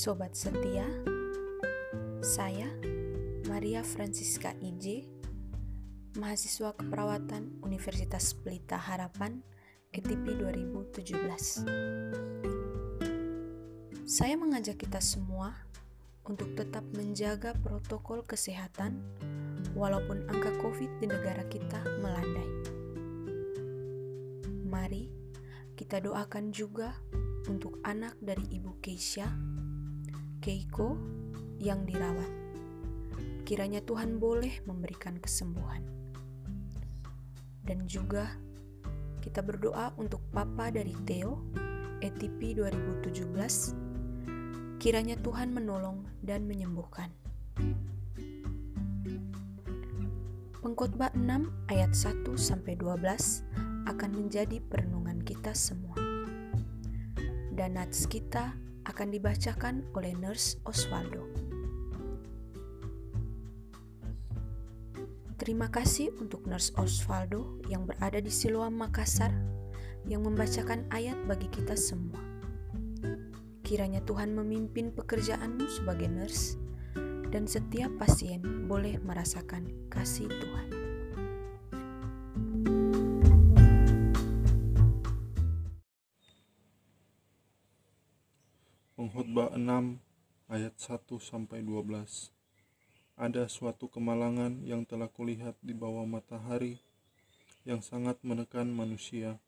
Sobat setia, saya Maria Francisca IJ, mahasiswa keperawatan Universitas Pelita Harapan, ETP 2017. Saya mengajak kita semua untuk tetap menjaga protokol kesehatan walaupun angka COVID di negara kita melandai. Mari kita doakan juga untuk anak dari Ibu Keisha, Keiko, yang dirawat. Kiranya Tuhan boleh memberikan kesembuhan. Dan juga kita berdoa untuk Papa dari Theo, ETP 2017. Kiranya Tuhan menolong dan menyembuhkan. Pengkhotbah 6 ayat 1 sampai 12 akan menjadi perenungan kita semua dan nats kita akan dibacakan oleh Nurse Osvaldo. Terima kasih untuk Nurse Osvaldo yang berada di Siloam Makassar yang membacakan ayat bagi kita semua. Kiranya Tuhan memimpin pekerjaanmu sebagai nurse dan setiap pasien boleh merasakan kasih Tuhan. Pengkhotbah 6 ayat 1 sampai 12. Ada suatu kemalangan yang telah kulihat di bawah matahari yang sangat menekan manusia.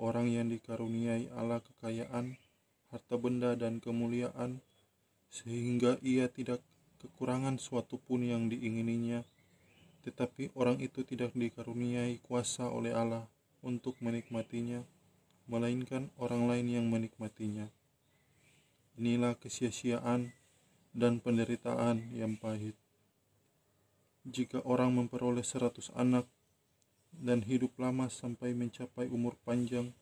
Orang yang dikaruniai Allah kekayaan, harta benda dan kemuliaan sehingga ia tidak kekurangan suatu pun yang diingininya. Tetapi orang itu tidak dikaruniai kuasa oleh Allah untuk menikmatinya, melainkan orang lain yang menikmatinya. Inilah kesia-siaan dan penderitaan yang pahit. Jika orang memperoleh seratus anak dan hidup lama sampai mencapai umur panjang,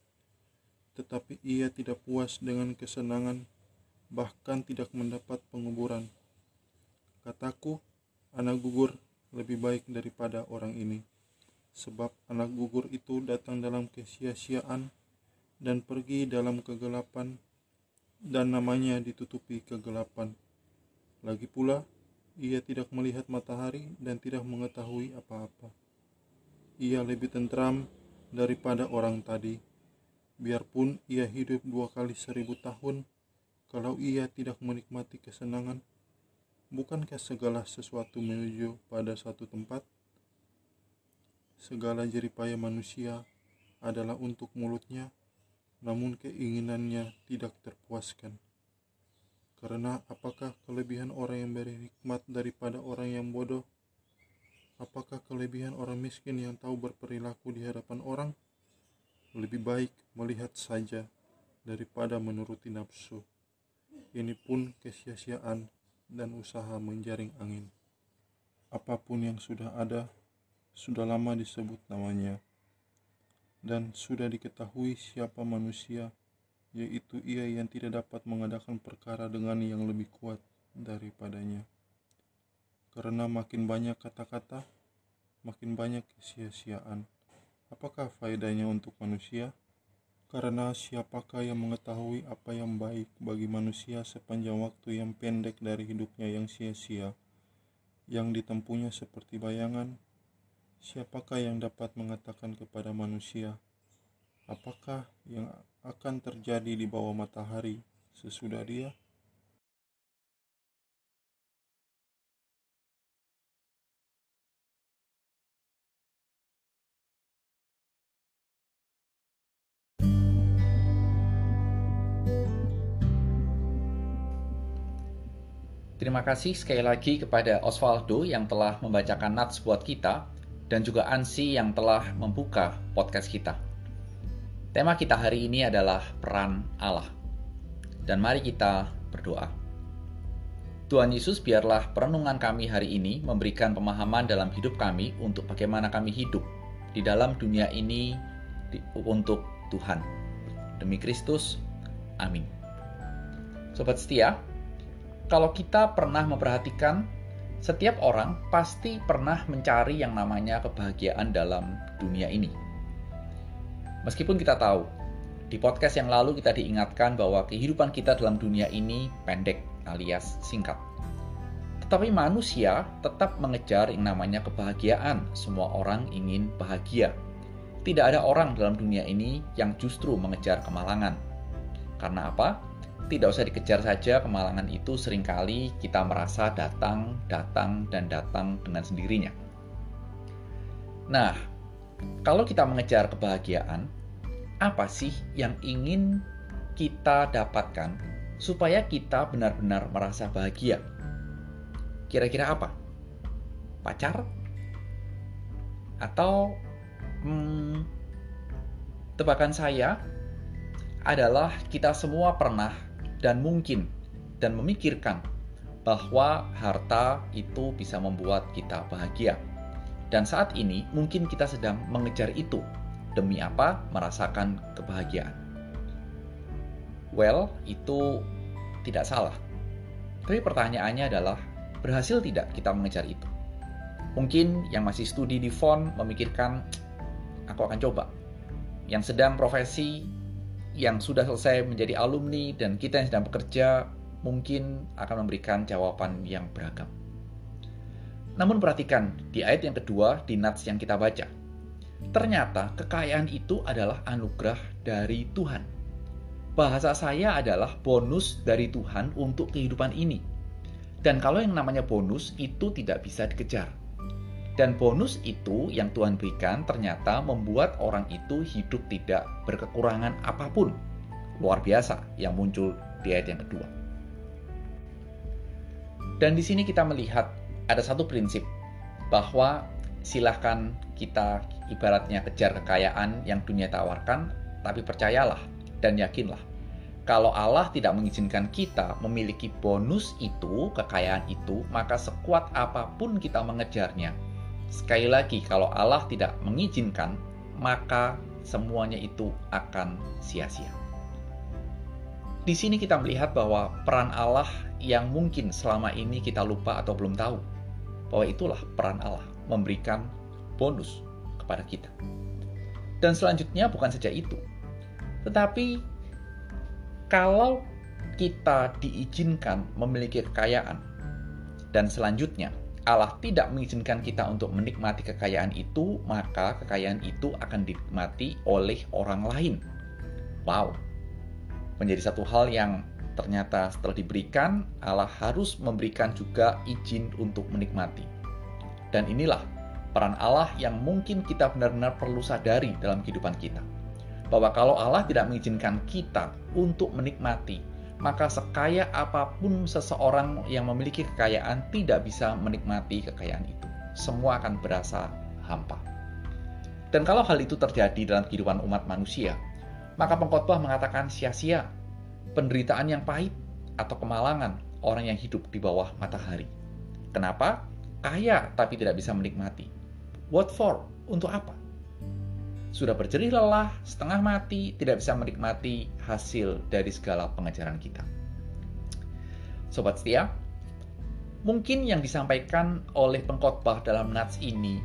tetapi ia tidak puas dengan kesenangan, bahkan tidak mendapat penguburan. Kataku, anak gugur lebih baik daripada orang ini, sebab anak gugur itu datang dalam kesia-siaan dan pergi dalam kegelapan dan namanya ditutupi kegelapan. Lagi pula, ia tidak melihat matahari dan tidak mengetahui apa-apa. Ia lebih tentram daripada orang tadi. Biarpun ia hidup dua kali seribu tahun, kalau ia tidak menikmati kesenangan, bukankah segala sesuatu menuju pada satu tempat? Segala jeripaya manusia adalah untuk mulutnya, namun keinginannya tidak terpuaskan. Karena apakah kelebihan orang yang berhikmat daripada orang yang bodoh? Apakah kelebihan orang miskin yang tahu berperilaku di hadapan orang? Lebih baik melihat saja daripada menuruti nafsu. Ini pun kesia-siaan dan usaha menjaring angin. Apa pun yang sudah ada, sudah lama disebut namanya dan sudah diketahui siapa manusia, yaitu ia yang tidak dapat mengadakan perkara dengan yang lebih kuat daripadanya. Karena makin banyak kata-kata, makin banyak kesia-siaan. Apakah faedahnya untuk manusia? Karena siapakah yang mengetahui apa yang baik bagi manusia sepanjang waktu yang pendek dari hidupnya yang sia-sia, yang ditempuhnya seperti bayangan, Siapakah yang dapat mengatakan kepada manusia, apakah yang akan terjadi di bawah matahari sesudah dia? Terima kasih sekali lagi kepada Osvaldo yang telah membacakan nats buat kita dan juga Ansi yang telah membuka podcast kita. Tema kita hari ini adalah peran Allah. Dan mari kita berdoa. Tuhan Yesus, biarlah perenungan kami hari ini memberikan pemahaman dalam hidup kami untuk bagaimana kami hidup di dalam dunia ini untuk Tuhan. Demi Kristus, amin. Sobat setia, kalau kita pernah memperhatikan setiap orang pasti pernah mencari yang namanya kebahagiaan dalam dunia ini. Meskipun kita tahu, di podcast yang lalu kita diingatkan bahwa kehidupan kita dalam dunia ini pendek alias singkat. Tetapi manusia tetap mengejar yang namanya kebahagiaan. Semua orang ingin bahagia. Tidak ada orang dalam dunia ini yang justru mengejar kemalangan. Karena apa? Tidak usah dikejar saja kemalangan itu sering kali kita merasa datang, datang, dan datang dengan sendirinya. Nah, kalau kita mengejar kebahagiaan, apa sih yang ingin kita dapatkan supaya kita benar-benar merasa bahagia? Kira-kira apa? Pacar? Atau hmm, tebakan saya adalah kita semua pernah dan mungkin dan memikirkan bahwa harta itu bisa membuat kita bahagia. Dan saat ini mungkin kita sedang mengejar itu. Demi apa? Merasakan kebahagiaan. Well, itu tidak salah. Tapi pertanyaannya adalah, berhasil tidak kita mengejar itu? Mungkin yang masih studi di font memikirkan, aku akan coba. Yang sedang profesi, yang sudah selesai menjadi alumni, dan kita yang sedang bekerja, mungkin akan memberikan jawaban yang beragam. Namun perhatikan, di ayat yang kedua, di nats yang kita baca. Ternyata kekayaan itu adalah anugerah dari Tuhan. Bahasa saya adalah bonus dari Tuhan untuk kehidupan ini. Dan kalau yang namanya bonus itu tidak bisa dikejar. Dan bonus itu yang Tuhan berikan ternyata membuat orang itu hidup tidak berkekurangan apa pun. Luar biasa yang muncul di ayat yang kedua. Dan di sini kita melihat ada satu prinsip bahwa silahkan kita ibaratnya kejar kekayaan yang dunia tawarkan, tapi percayalah dan yakinlah kalau Allah tidak mengizinkan kita memiliki bonus itu, kekayaan itu, maka sekuat apa pun kita mengejarnya, Sekali lagi, kalau Allah tidak mengizinkan, maka semuanya itu akan sia-sia. Di sini kita melihat bahwa peran Allah yang mungkin selama ini kita lupa atau belum tahu, bahwa itulah peran Allah memberikan bonus kepada kita. Dan selanjutnya bukan saja itu, tetapi kalau kita diizinkan memiliki kekayaan, dan selanjutnya Allah tidak mengizinkan kita untuk menikmati kekayaan itu, maka kekayaan itu akan dinikmati oleh orang lain. Wow, menjadi satu hal yang ternyata setelah diberikan, Allah harus memberikan juga izin untuk menikmati. Dan inilah peran Allah yang mungkin kita benar-benar perlu sadari dalam kehidupan kita. Bahwa kalau Allah tidak mengizinkan kita untuk menikmati maka sekaya apa pun seseorang yang memiliki kekayaan tidak bisa menikmati kekayaan itu. Semua akan berasa hampa. Dan kalau hal itu terjadi dalam kehidupan umat manusia, maka pengkhotbah mengatakan sia-sia penderitaan yang pahit atau kemalangan orang yang hidup di bawah matahari. Kenapa? Kaya tapi tidak bisa menikmati. What for? Untuk apa? Sudah berjerih lelah, setengah mati, tidak bisa menikmati hasil dari segala pengajaran kita. Sobat setia, mungkin yang disampaikan oleh pengkhotbah dalam nats ini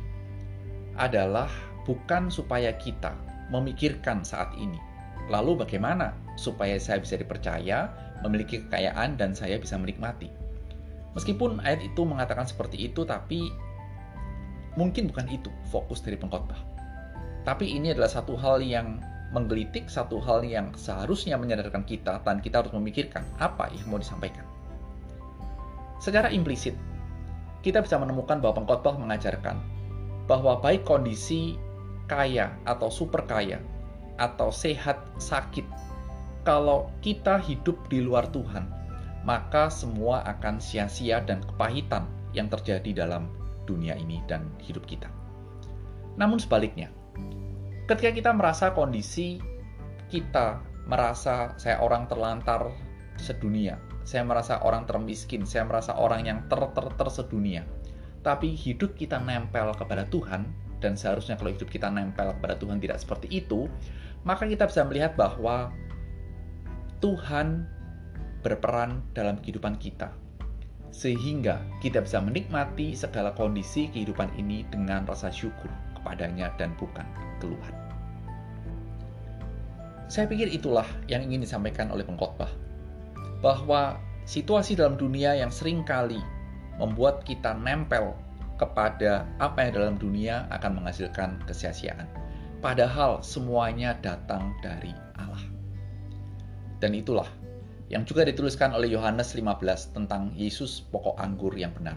adalah bukan supaya kita memikirkan saat ini. Lalu bagaimana supaya saya bisa dipercaya, memiliki kekayaan dan saya bisa menikmati? Meskipun ayat itu mengatakan seperti itu, tapi mungkin bukan itu fokus dari pengkhotbah. Tapi ini adalah satu hal yang menggelitik, satu hal yang seharusnya menyadarkan kita dan kita harus memikirkan apa yang mau disampaikan. Secara implisit, kita bisa menemukan bahwa pengkhotbah mengajarkan bahwa baik kondisi kaya atau super kaya atau sehat sakit, kalau kita hidup di luar Tuhan, maka semua akan sia-sia dan kepahitan yang terjadi dalam dunia ini dan hidup kita. Namun sebaliknya, ketika kita merasa kondisi kita merasa saya orang terlantar sedunia, saya merasa orang termiskin, saya merasa orang yang ter ter ter sedunia. Tapi hidup kita nempel kepada Tuhan dan seharusnya kalau hidup kita nempel kepada Tuhan tidak seperti itu, maka kita bisa melihat bahwa Tuhan berperan dalam kehidupan kita. Sehingga kita bisa menikmati segala kondisi kehidupan ini dengan rasa syukur kepadanya dan bukan keluhan. Saya pikir itulah yang ingin disampaikan oleh pengkhotbah. Bahwa situasi dalam dunia yang sering kali membuat kita nempel kepada apa yang dalam dunia akan menghasilkan kesia-siaan. Padahal semuanya datang dari Allah. Dan itulah yang juga dituliskan oleh Yohanes 15 tentang Yesus pokok anggur yang benar.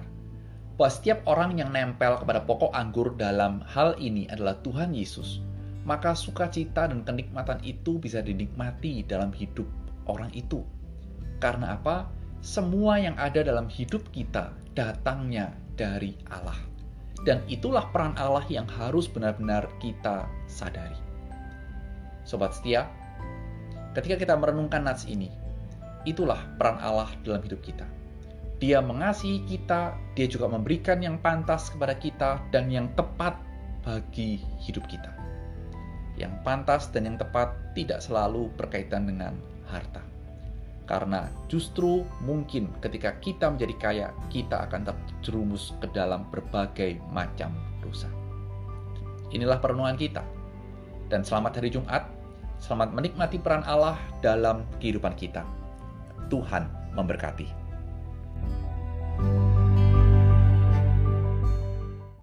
Bahwa setiap orang yang nempel kepada pokok anggur dalam hal ini adalah Tuhan Yesus, maka sukacita dan kenikmatan itu bisa dinikmati dalam hidup orang itu. Karena apa? Semua yang ada dalam hidup kita datangnya dari Allah. Dan itulah peran Allah yang harus benar-benar kita sadari. Sobat setia, ketika kita merenungkan nats ini, itulah peran Allah dalam hidup kita. Dia mengasihi kita, dia juga memberikan yang pantas kepada kita dan yang tepat bagi hidup kita. Yang pantas dan yang tepat tidak selalu berkaitan dengan harta. Karena justru mungkin ketika kita menjadi kaya, kita akan terjerumus ke dalam berbagai macam dosa. Inilah perenungan kita. Dan selamat hari Jumat, selamat menikmati peran Allah dalam kehidupan kita. Tuhan memberkati.